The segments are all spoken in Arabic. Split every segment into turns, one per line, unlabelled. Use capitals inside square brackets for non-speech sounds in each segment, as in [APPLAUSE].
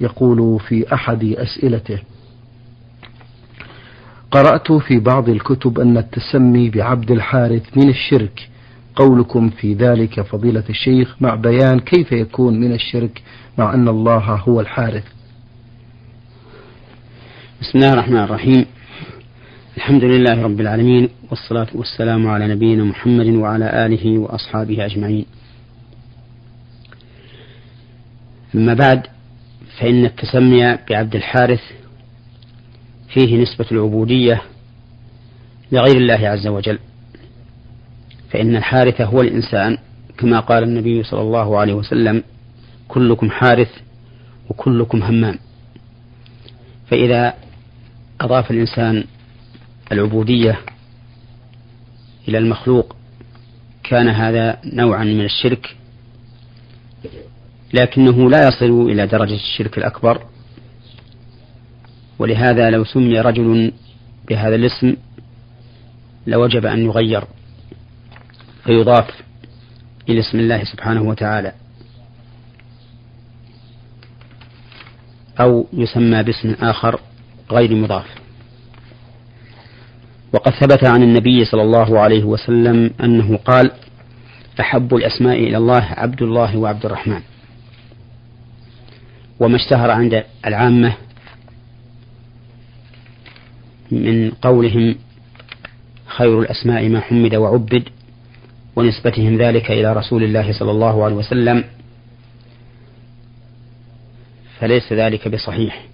يقول في أحد أسئلته قرأت في بعض الكتب أن التسمي بعبد الحارث من الشرك. قولكم في ذلك فضيلة الشيخ مع بيان كيف يكون من الشرك مع أن الله هو الحارث.
بسم الله الرحمن الرحيم. الحمد لله رب العالمين والصلاة والسلام على نبينا محمد وعلى آله وأصحابه أجمعين. أما بعد فإن التسمي بعبد الحارث فيه نسبة العبودية لغير الله عز وجل. فإن الحارث هو الإنسان كما قال النبي صلى الله عليه وسلم كلكم حارث وكلكم همام. فإذا أضاف الإنسان العبودية إلى المخلوق كان هذا نوعا من الشرك لكنه لا يصل إلى درجة الشرك الأكبر. ولهذا لو سمي رجل بهذا الاسم لوجب أن يغير فيضاف إلى اسم الله سبحانه وتعالى أو يسمى باسم آخر غير مضاف. وقد ثبت عن النبي صلى الله عليه وسلم أنه قال أحب الأسماء إلى الله عبد الله وعبد الرحمن. وما اشتهر عند العامة من قولهم خير الأسماء ما حمد وعبد ونسبتهم ذلك إلى رسول الله صلى الله عليه وسلم فليس ذلك بصحيح.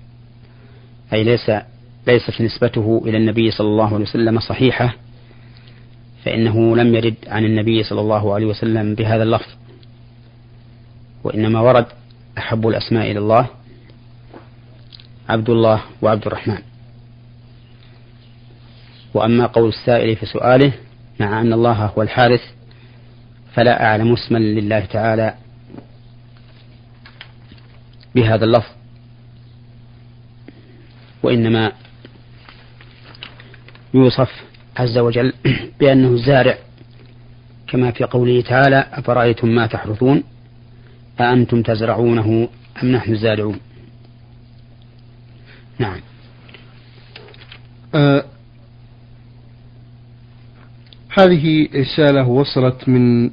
أي ليس ليست نسبته إلى النبي صلى الله عليه وسلم صحيحة فإنه لم يرد عن النبي صلى الله عليه وسلم بهذا اللفظ وإنما ورد أحب الأسماء إلى الله عبد الله وعبد الرحمن. وأما قول السائل في سؤاله مع أن الله هو الحارث فلا أعلم اسما لله تعالى بهذا اللفظ. وإنما يوصف عز وجل [COUGHS] بأنه الزارع كما في قوله تعالى أفرأيتم ما تحرثون؟ أأنتم تزرعونه أم نحن الزارعون؟ نعم.
آه هذه رسالة وصلت من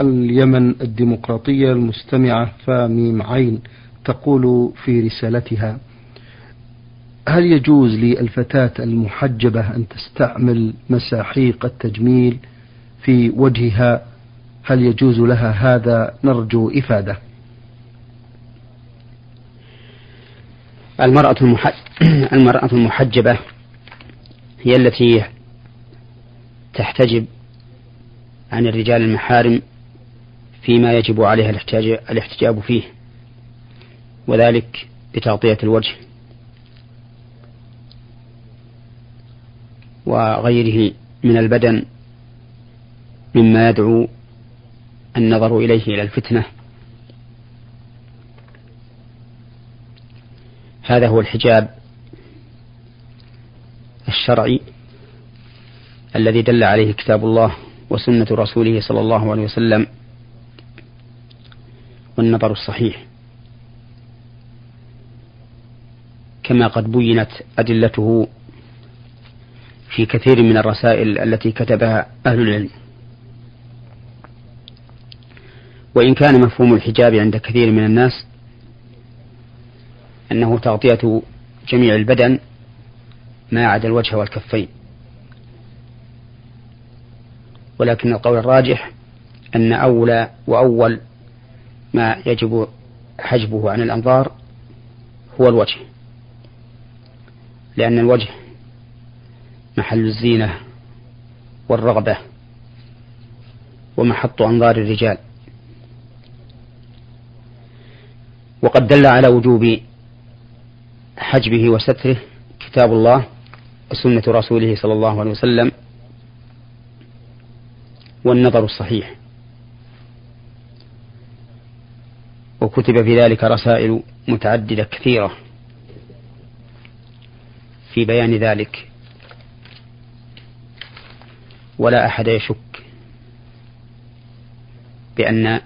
اليمن الديمقراطية المستمعة فاميم عين تقول في رسالتها هل يجوز للفتاة المحجبة أن تستعمل مساحيق التجميل في وجهها هل يجوز لها هذا؟ نرجو إفادة.
المرأة, [CLEARS THROAT] المرأة المحجبة هي التي تحتجب عن الرجال المحارم فيما يجب عليها الاحتجاب فيه وذلك بتغطية الوجه وغيره من البدن مما يدعو النظر إليه إلى الفتنة. هذا هو الحجاب الشرعي الذي دل عليه كتاب الله وسنة رسوله صلى الله عليه وسلم والنظر الصحيح. كما قد بينت أدلته في كثير من الرسائل التي كتبها أهل العلم. وإن كان مفهوم الحجاب عند كثير من الناس أنه تغطية جميع البدن ما عدا الوجه والكفين. ولكن القول الراجح أن أولى وأول ما يجب حجبه عن الأنظار هو الوجه. لأن الوجه محل الزينة والرغبة ومحط أنظار الرجال. وقد دل على وجوب حجبه وستره كتاب الله وسنة رسوله صلى الله عليه وسلم والنظر الصحيح. وكتب في ذلك رسائل متعددة كثيرة في بيان ذلك. ولا أحد يشك بأن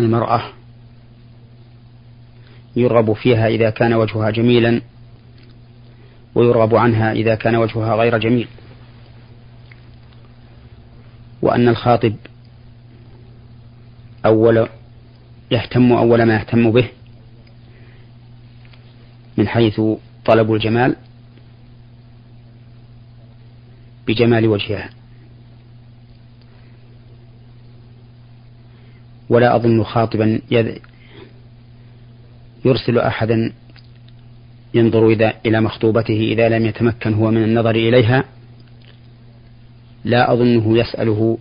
المرأة يرغب فيها إذا كان وجهها جميلا ويرغب عنها إذا كان وجهها غير جميل. وأن الخاطب أول يهتم أول ما يهتم به من حيث طلب الجمال بجمال وجهها. ولا أظن خاطبا يرسل أحدا ينظر إذا إلى مخطوبته إذا لم يتمكن هو من النظر إليها لا أظنه يسأله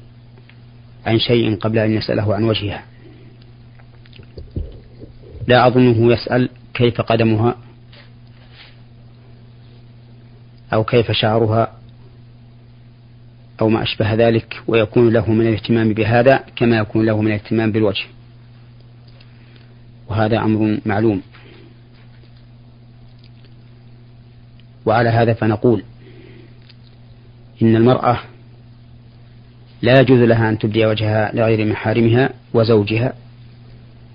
عن شيء قبل أن يسأله عن وجهها. لا أظنه يسأل كيف قدمها أو كيف شعرها أو ما أشبه ذلك ويكون له من الاهتمام بهذا كما يكون له من الاهتمام بالوجه. وهذا أمر معلوم. وعلى هذا فنقول إن المرأة لا يجوز لها أن تبدي وجهها لغير محارمها وزوجها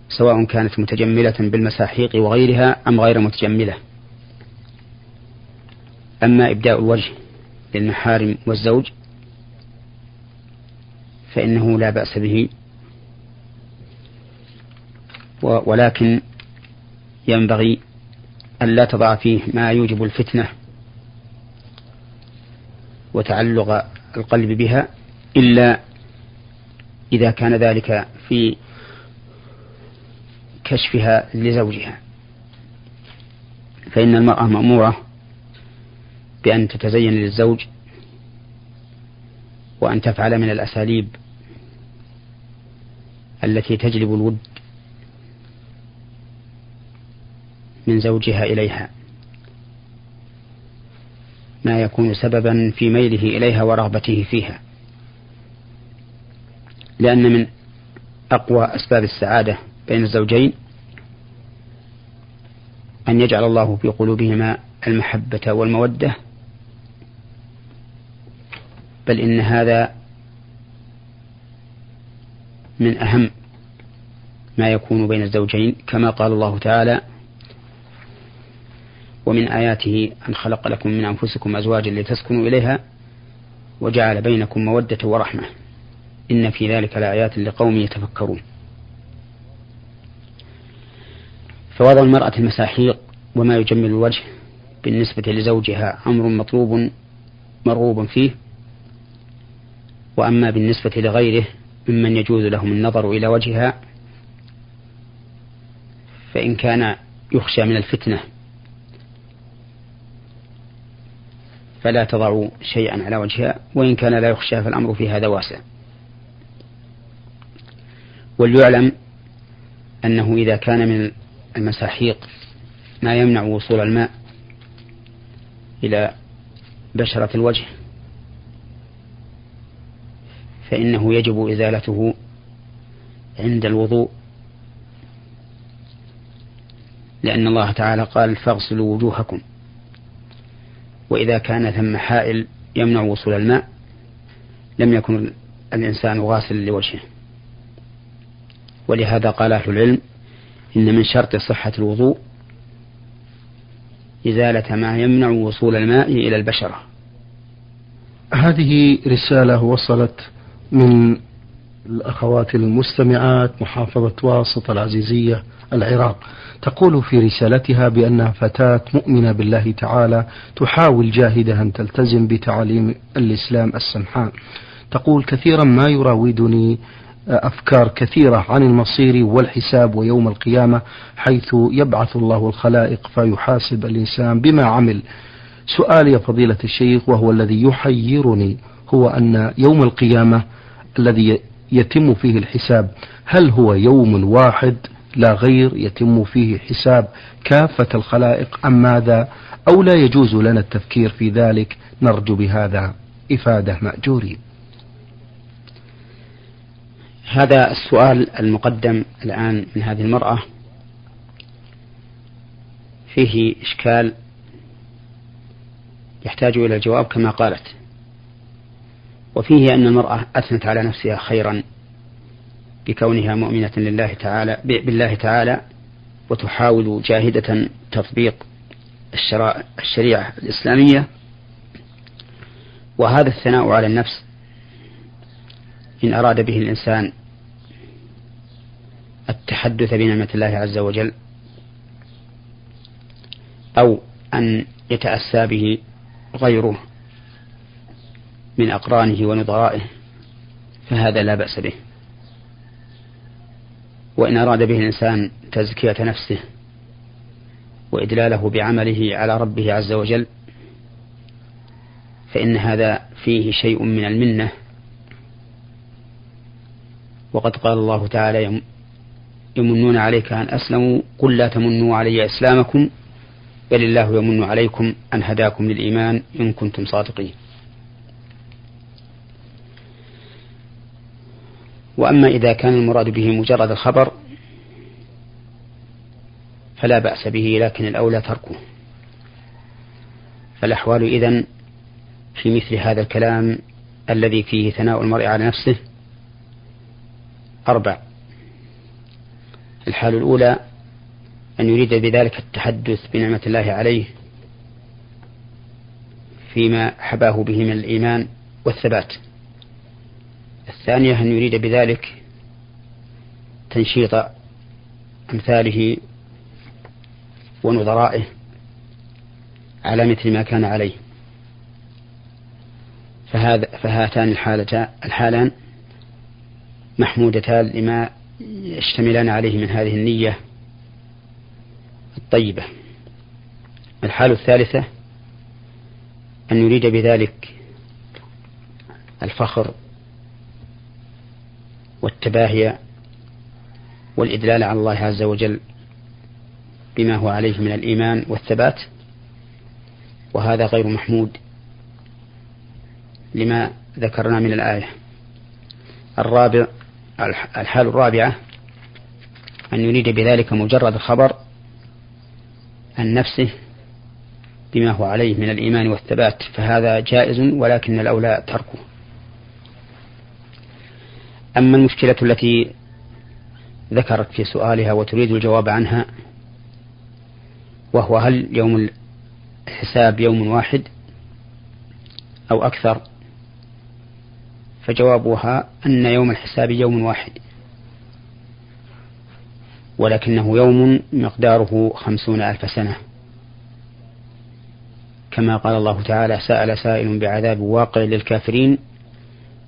سواء كانت متجملة بالمساحيق وغيرها أم غير متجملة. أما إبداء الوجه للمحارم والزوج فإنه لا بأس به. ولكن ينبغي أن لا تضع فيه ما يوجب الفتنة وتعلق القلب بها إلا إذا كان ذلك في كشفها لزوجها. فإن المرأة مأمورة بأن تتزين للزوج وأن تفعل من الأساليب التي تجلب الود من زوجها إليها. ما يكون سببا في ميله إليها ورغبته فيها. لأن من أقوى أسباب السعادة بين الزوجين أن يجعل الله في قلوبهما المحبة والمودة. بل إن هذا من أهم ما يكون بين الزوجين كما قال الله تعالى ومن آياته أن خلق لكم من أنفسكم أزواجا لتسكنوا إليها وجعل بينكم مودة ورحمة. إن في ذلك لآيات لقوم يتفكرون. فوضع المرأة المساحيق وما يجمل الوجه بالنسبة لزوجها أمر مطلوب مرغوب فيه وأما بالنسبة لغيره ممن يجوز لهم النظر إلى وجهها فإن كان يخشى من الفتنة فلا تضع شيئا على وجهها وإن كان لا يخشى فالأمر في هذا واسع. وليعلم أنه إذا كان من المساحيق ما يمنع وصول الماء إلى بشرة الوجه فإنه يجب إزالته عند الوضوء. لأن الله تعالى قال فاغسلوا وجوهكم وإذا كان ثم حائل يمنع وصول الماء لم يكن الإنسان غاسلا لوجهه. ولهذا قال أهل العلم إن من شرط صحة الوضوء إزالة ما يمنع وصول الماء إلى البشرة.
هذه رسالة وصلت من الأخوات المستمعات محافظة واسط العزيزية العراق. تقول في رسالتها بأنها فتاة مؤمنة بالله تعالى تحاول جاهدة أن تلتزم بتعاليم الإسلام السمحاء. تقول كثيرا ما يراودني أفكار كثيرة عن المصير والحساب ويوم القيامة حيث يبعث الله الخلائق فيحاسب الإنسان بما عمل. سؤالي يا فضيلة الشيخ وهو الذي يحيرني هو أن يوم القيامة الذي يتم فيه الحساب. هل هو يوم واحد؟ لا غير يتم فيه حساب كافة الخلائق. أم ماذا؟ أو لا يجوز لنا التفكير في ذلك؟ نرجو بهذا. إفادة مأجورين
هذا السؤال المقدم الآن من هذه المرأة. فيه إشكال يحتاج إلى الجواب كما قالت. وفيه أن المرأة أثنت على نفسها خيرا بكونها مؤمنة لله تعالى بالله تعالى وتحاول جاهدة تطبيق الشريعة الإسلامية. وهذا الثناء على النفس إن أراد به الإنسان التحدث بنعمة الله عز وجل أو أن يتأسى به غيره. من أقرانه ونظرائه فهذا لا بأس به. وإن أراد به الإنسان تزكية نفسه وإدلاله بعمله على ربه عز وجل فإن هذا فيه شيء من المنة. وقد قال الله تعالى يمنون عليك أن أسلموا قل لا تمنوا علي إسلامكم بل الله يمن عليكم أن هداكم للإيمان إن كنتم صادقين. وأما إذا كان المراد به مجرد الخبر فلا بأس به لكن الأولى تركه. فالأحوال إذن في مثل هذا الكلام الذي فيه ثناء المرء على نفسه أربع. الحال الأولى أن يريد بذلك التحدث بنعمة الله عليه فيما حباه به من الإيمان والثبات. الثانية أن يريد بذلك تنشيط أمثاله ونظرائه على مثل ما كان عليه. فهذا فهاتان الحالتان الحالان محمودتان لما يشتملان عليه من هذه النية الطيبة. الحالة الثالثة أن يريد بذلك الفخر والتباهي والإدلال على الله عز وجل بما هو عليه من الإيمان والثبات وهذا غير محمود لما ذكرنا من الآية. الرابع الحال الرابعة أن يريد بذلك مجرد الخبر عن نفسه بما هو عليه من الإيمان والثبات فهذا جائز ولكن الأولى تركه. أما المشكلة التي ذكرت في سؤالها وتريد الجواب عنها وهو هل يوم الحساب يوم واحد أو أكثر؟ فجوابها أن يوم الحساب يوم واحد ولكنه يوم مقداره خمسون ألف سنة. كما قال الله تعالى سأل سائل بعذاب واقع للكافرين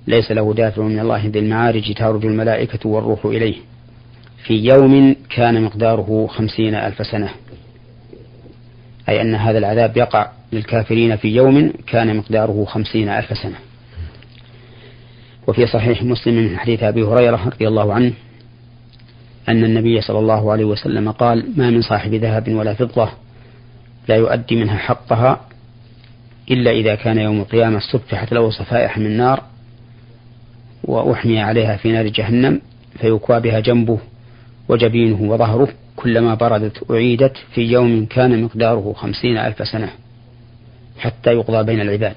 ليس له دافع من الله ذي المعارج تعرج الملائكة والروح إليه. في يوم كان مقداره خمسين ألف سنة. أي أن هذا العذاب يقع للكافرين في يوم كان مقداره خمسين ألف سنة. وفي صحيح مسلم من حديث أبي هريرة رضي الله عنه أن النبي صلى الله عليه وسلم قال ما من صاحب ذهب ولا فضة لا يؤدي منها حقها إلا إذا كان يوم القيامة صفحت له صفائح من نار وأحمي عليها في نار جهنم فيكوى بها جنبه وجبينه وظهره كلما بردت أعيدت في يوم كان مقداره خمسين ألف سنة حتى يقضى بين العباد.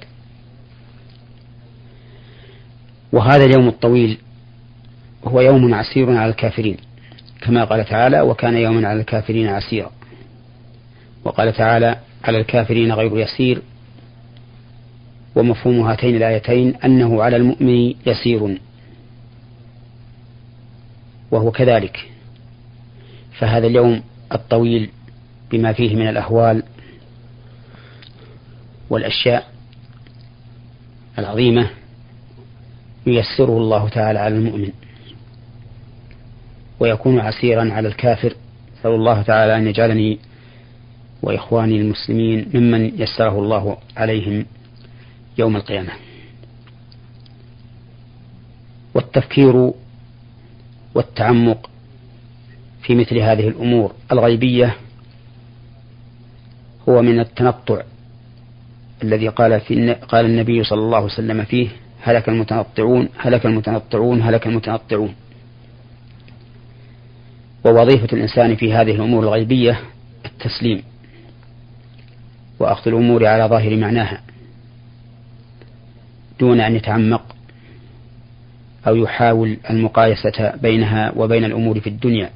وهذا اليوم الطويل هو يوم عسير على الكافرين كما قال تعالى وكان يوما على الكافرين عسيرا وقال تعالى على الكافرين غير يسير ومفهوم هاتين الآيتين أنه على المؤمن يسير. وهو كذلك. فهذا اليوم الطويل بما فيه من الأهوال والأشياء العظيمة ييسره الله تعالى على المؤمن. ويكون عسيرا على الكافر. نسأل الله تعالى أن يجعلني وإخواني المسلمين ممن يسره الله عليهم يوم القيامة. والتفكير والتعمق في مثل هذه الأمور الغيبية هو من التنطع الذي قال في قال النبي صلى الله عليه وسلم فيه هلك المتنطعون هلك المتنطعون هلك المتنطعون. ووظيفة الإنسان في هذه الأمور الغيبية التسليم. وأخذ الأمور على ظاهر معناها. دون أن يتعمق أو يحاول المقايسة بينها وبين الأمور في الدنيا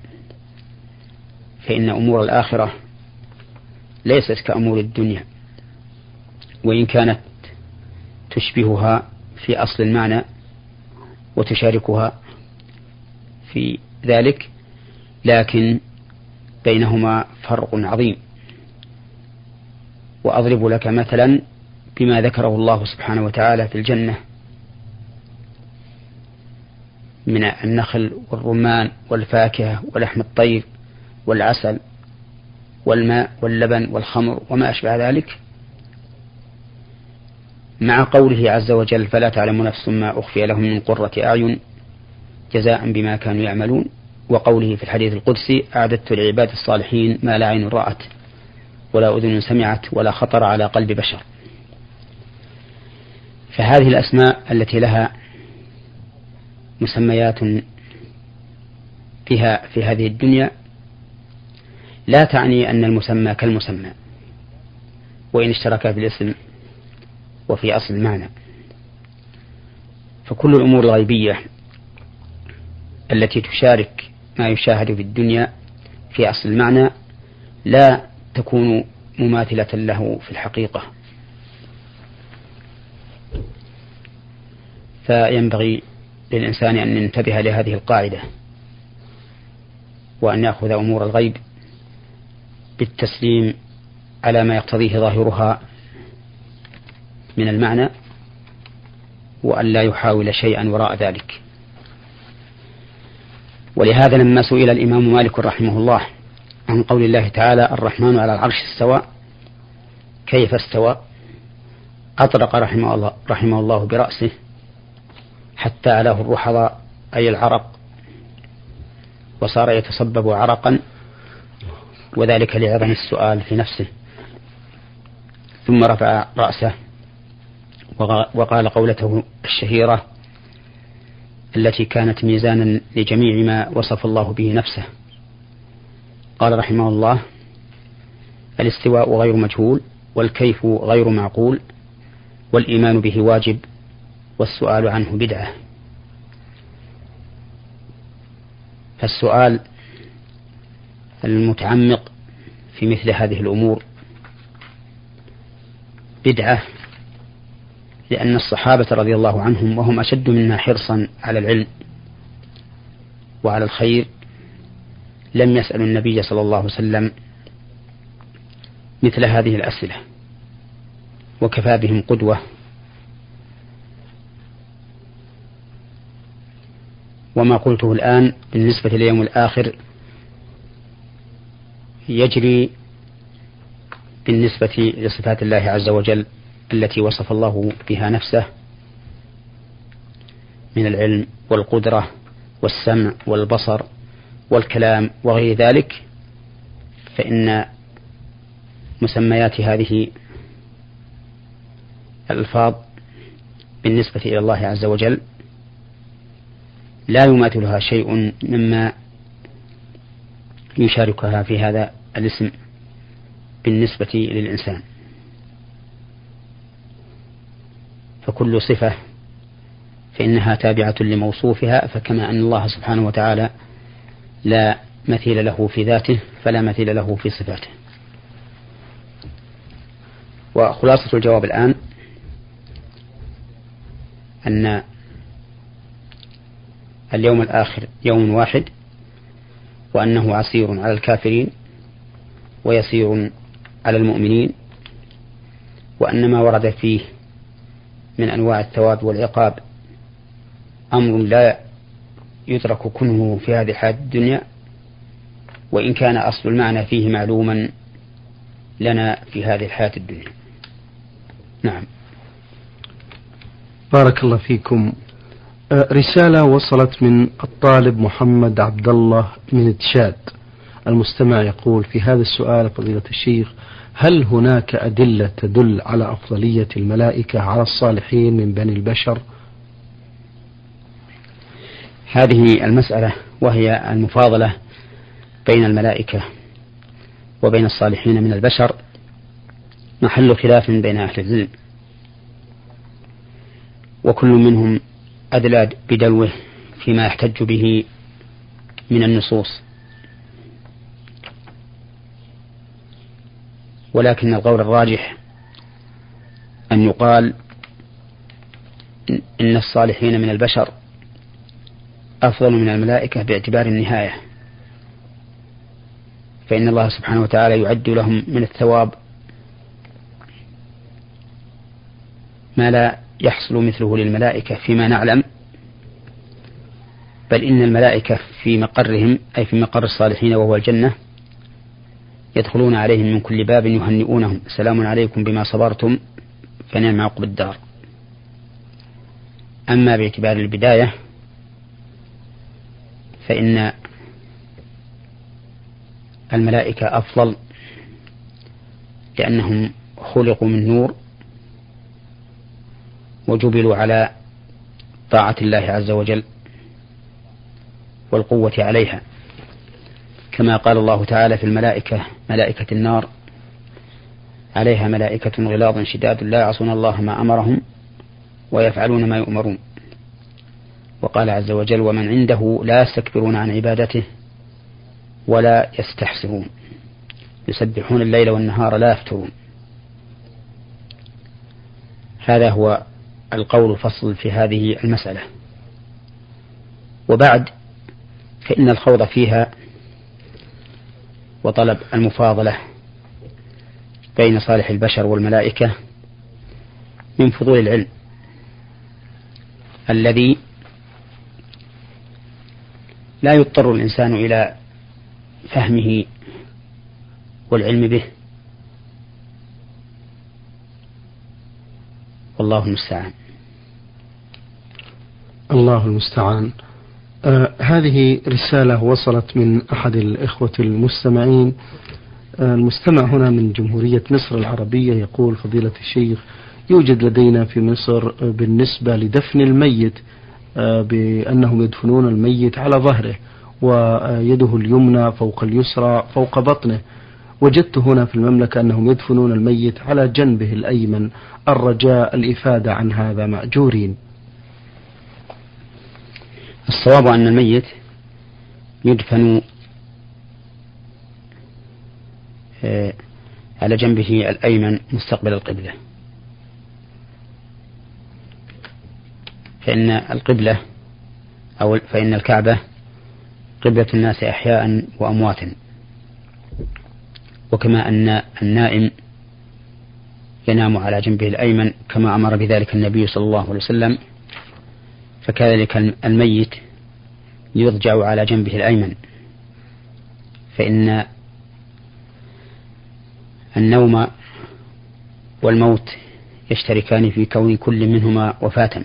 فإن أمور الآخرة ليست كأمور الدنيا وإن كانت تشبهها في أصل المعنى وتشاركها في ذلك لكن بينهما فرق عظيم. وأضرب لك مثلا بما ذكره الله سبحانه وتعالى في الجنة من النخل والرمان والفاكهة ولحم الطير والعسل والماء واللبن والخمر وما أشبه ذلك. مع قوله عز وجل فلا تعلم نفس ما أخفي لهم من قرة أعين جزاء بما كانوا يعملون وقوله في الحديث القدسي أعددت لعباد الصالحين ما لا عين رأت ولا أذن سمعت ولا خطر على قلب بشر فهذه الأسماء التي لها مسميات فيها في هذه الدنيا لا تعني أن المسمى كالمسمى وإن اشترك في الاسم وفي أصل المعنى. فكل الأمور الغيبية التي تشارك ما يشاهد في الدنيا في أصل المعنى لا تكون مماثلة له في الحقيقة. فينبغي للإنسان أن ينتبه لهذه القاعدة وأن يأخذ أمور الغيب بالتسليم على ما يقتضيه ظاهرها من المعنى وأن لا يحاول شيئا وراء ذلك. ولهذا لما سئل الإمام مالك رحمه الله عن قول الله تعالى الرحمن على العرش استوى كيف استوى؟ أطلق رحمه الله, رحمه الله برأسه حتى علاه الرحضاء أي العرق. وصار يتصبب عرقا وذلك لعظم السؤال في نفسه. ثم رفع رأسه وقال قولته الشهيرة التي كانت ميزانا لجميع ما وصف الله به نفسه. قال رحمه الله الاستواء غير مجهول والكيف غير معقول والإيمان به واجب والسؤال عنه بدعة. فالسؤال المتعمق في مثل هذه الأمور بدعة لأن الصحابة رضي الله عنهم وهم أشد منا حرصا على العلم وعلى الخير لم يسألوا النبي صلى الله عليه وسلم مثل هذه الأسئلة وكفى بهم قدوة وما قلته الآن بالنسبة لليوم الآخر يجري بالنسبة لصفات الله عز وجل التي وصف الله بها نفسه من العلم والقدرة والسمع والبصر والكلام وغير ذلك فإن مسميات هذه الألفاظ بالنسبة إلى الله عز وجل لا يماثلها شيء مما يشاركها في هذا الاسم بالنسبة للإنسان. فكل صفة فإنها تابعة لموصوفها فكما أن الله سبحانه وتعالى لا مثيل له في ذاته فلا مثيل له في صفاته. وخلاصة الجواب الآن أن اليوم الآخر يوم واحد وأنه عسير على الكافرين ويسير على المؤمنين وأن ما ورد فيه من أنواع الثواب والعقاب أمر لا يدرك كنه في هذه الحياة الدنيا وإن كان أصل المعنى فيه معلوما لنا في هذه الحياة الدنيا. نعم.
بارك الله فيكم. رسالة وصلت من الطالب محمد عبد الله من تشاد المستمع يقول في هذا السؤال فضيلة الشيخ هل هناك أدلة تدل على أفضلية الملائكة على الصالحين من بني البشر؟
هذه المسألة وهي المفاضلة بين الملائكة وبين الصالحين من البشر. محل خلاف بين أهل العلم. وكل منهم أدلى بدلوه فيما يحتج به من النصوص. ولكن القول الراجح أن يقال إن الصالحين من البشر أفضل من الملائكة باعتبار النهاية. فإن الله سبحانه وتعالى يعد لهم من الثواب ما لا يحصل مثله للملائكة فيما نعلم بل إن الملائكة في مقرهم أي في مقر الصالحين وهو الجنة يدخلون عليهم من كل باب يهنئونهم. سلام عليكم بما صبرتم فنعم عقب الدار. أما باعتبار البداية فإن الملائكة أفضل لأنهم خلقوا من نور وجبلوا على طاعة الله عز وجل والقوة عليها. كما قال الله تعالى في الملائكة ملائكة النار عليها ملائكة غلاظ شداد لا يعصون الله ما أمرهم ويفعلون ما يؤمرون. وقال عز وجل ومن عنده لا يستكبرون عن عبادته ولا يستحسرون. يسبحون الليل والنهار لا يفترون. هذا هو القول الفصل في هذه المسألة. وبعد فإن الخوض فيها وطلب المفاضلة بين صالح البشر والملائكة من فضول العلم الذي لا يضطر الإنسان إلى فهمه والعلم به. والله المستعان.
الله المستعان. آه هذه رسالة وصلت من أحد الإخوة المستمعين. آه المستمع هنا من جمهورية مصر العربية يقول فضيلة الشيخ يوجد لدينا في مصر بالنسبة لدفن الميت آه بأنهم يدفنون الميت على ظهره ويده اليمنى فوق اليسرى فوق بطنه. وجدت هنا في المملكة أنهم يدفنون الميت على جنبه الأيمن. الرجاء الإفادة عن هذا مأجورين.
الصواب أن الميت يدفن آه، على جنبه الأيمن مستقبل القبلة. فإن القبلة أو فإن الكعبة قبلة الناس أحياء وأمواتا وكما أن النائم ينام على جنبه الأيمن كما أمر بذلك النبي صلى الله عليه وسلم. فكذلك الميت يضجع على جنبه الأيمن. فإن النوم والموت يشتركان في كون كل منهما وفاة.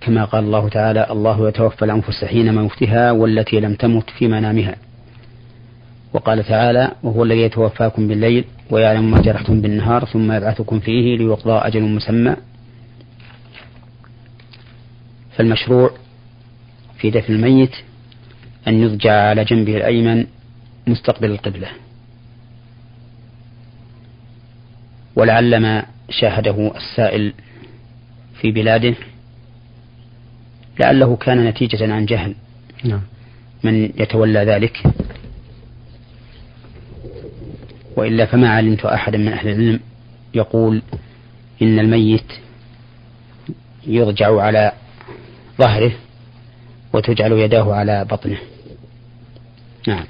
كما قال الله تعالى الله يتوفى الأنفس حين موتها والتي لم تمت في منامها وقال تعالى وهو الذي يتوفاكم بالليل ويعلم ما جرحتم بالنهار ثم يبعثكم فيه ليقضى أجل مسمى فالمشروع في دفن الميت أن يضجع على جنبه الأيمن مستقبل القبلة. ولعل ما شاهده السائل في بلاده لعله كان نتيجة عن جهل. نعم. من يتولى ذلك؟ وإلا فما علمت أحدا من أهل العلم يقول إن الميت يضجع على ظهره وتجعل يداه على بطنه. نعم.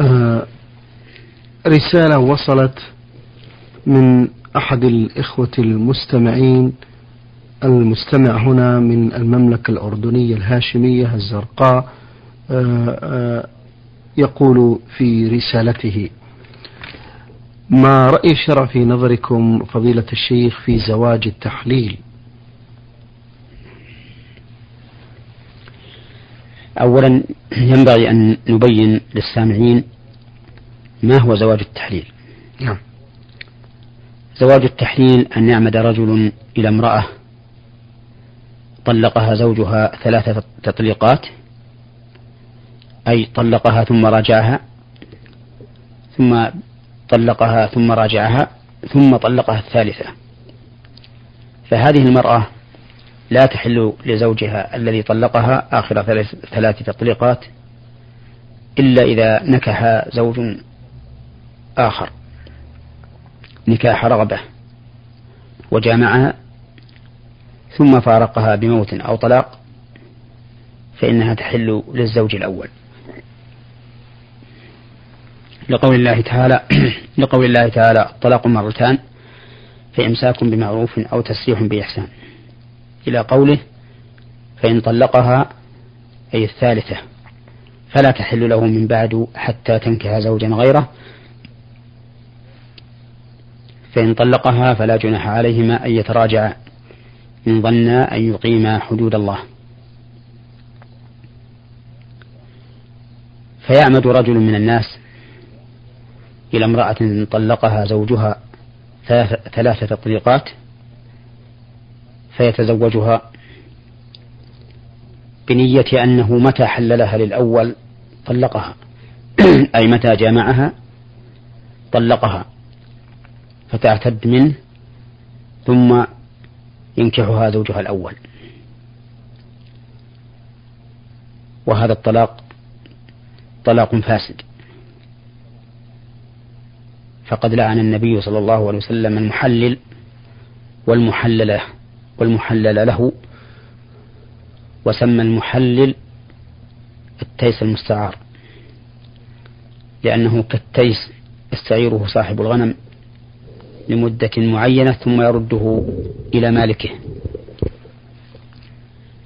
آه رسالة وصلت من أحد الإخوة المستمعين المستمع هنا من المملكة الأردنية الهاشمية الزرقاء آه آه يقول في رسالته ما رأي الشرع في نظركم فضيلة الشيخ في زواج التحليل؟
أولا ينبغي أن نبين للسامعين ما هو زواج التحليل. نعم. زواج التحليل أن يعمد رجل إلى امرأة طلقها زوجها ثلاثة تطليقات أي طلقها ثم راجعها ثم طلقها ثم راجعها ثم طلقها الثالثة. فهذه المرأة لا تحل لزوجها الذي طلقها آخر ثلاث تطليقات إلا إذا نكح زوج آخر. نكاح رغبة وجامعها ثم فارقها بموت أو طلاق فإنها تحل للزوج الأول. لقول الله تعالى [CLEARS THROAT] لقول الله تعالى الطلاق مرتان فإمساك بمعروف أو تسريح بإحسان. إلى قوله فإن طلقها أي الثالثة فلا تحل له من بعد حتى تنكح زوجا غيره. فإن طلقها فلا جناح عليهما أن يتراجعا إن ظنا أن يقيما حدود الله. فيعمد رجل من الناس إلى امرأة طلقها زوجها ثلاثة تطليقات فيتزوجها بنية أنه متى حللها للأول طلقها. [CLEARS THROAT] أي متى جامعها طلقها فتعتد منه ثم ينكحها زوجها الأول. وهذا الطلاق طلاق فاسد. فقد لعن النبي صلى الله عليه وسلم المحلل والمحلل والمحلل له وسمى المحلل التيس المستعار لأنه كالتيس يستعيره صاحب الغنم لمدة معينة ثم يرده إلى مالكه.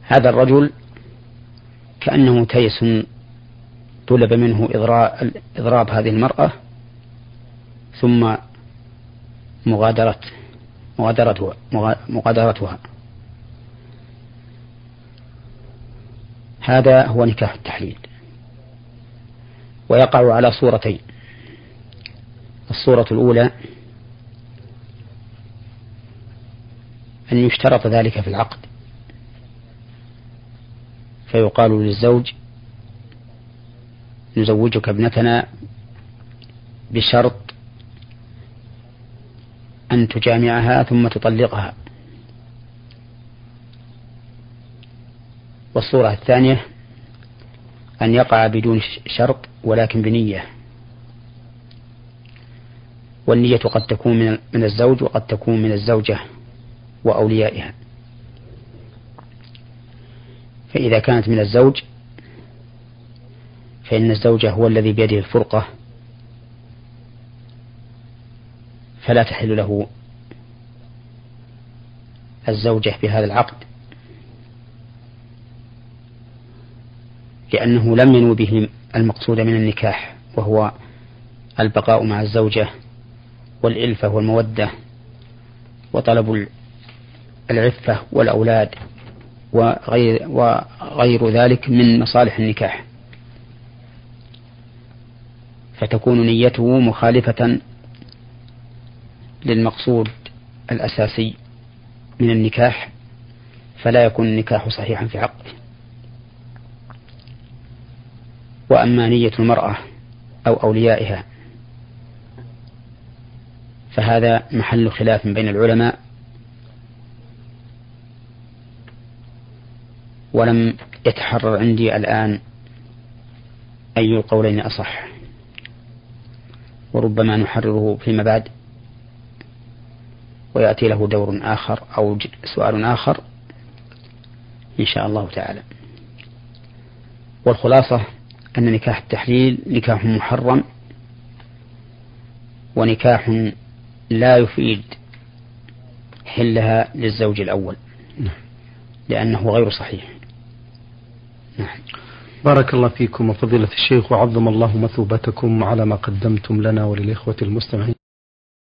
هذا الرجل كأنه تيس طلب منه إضراب هذه المرأة ثم مغادرة مغادرتها مغادرتها. هذا هو نكاح التحليل. ويقع على صورتين. الصورة الأولى أن يشترط ذلك في العقد. فيقال للزوج نزوجك ابنتنا بشرط أن تجامعها ثم تطلقها. والصورة الثانية أن يقع بدون شرط ولكن بنية. والنية قد تكون من الزوج وقد تكون من الزوجة وأوليائها. فإذا كانت من الزوج فإن الزوج هو الذي بيده الفرقة فلا تحل له الزوجة بهذا العقد. لأنه لم ينو به المقصود من النكاح وهو البقاء مع الزوجة والإلفة والمودة وطلب العفة والأولاد وغير, وغير ذلك من مصالح النكاح. فتكون نيته مخالفة للمقصود الأساسي من النكاح فلا يكون النكاح صحيحا في عقده وأما نية المرأة أو أوليائها فهذا محل خلاف بين العلماء. ولم يتحرر عندي الآن أي القولين أصح وربما نحرره فيما بعد. ويأتي له دور آخر أو سؤال آخر إن شاء الله تعالى. والخلاصة أن نكاح التحليل نكاح محرم ونكاح لا يفيد حلها للزوج الأول نعم. لأنه غير صحيح.
نعم. بارك الله فيكم وفضيلة الشيخ وعظم الله مثوبتكم على ما قدمتم لنا وللإخوة المستمعين.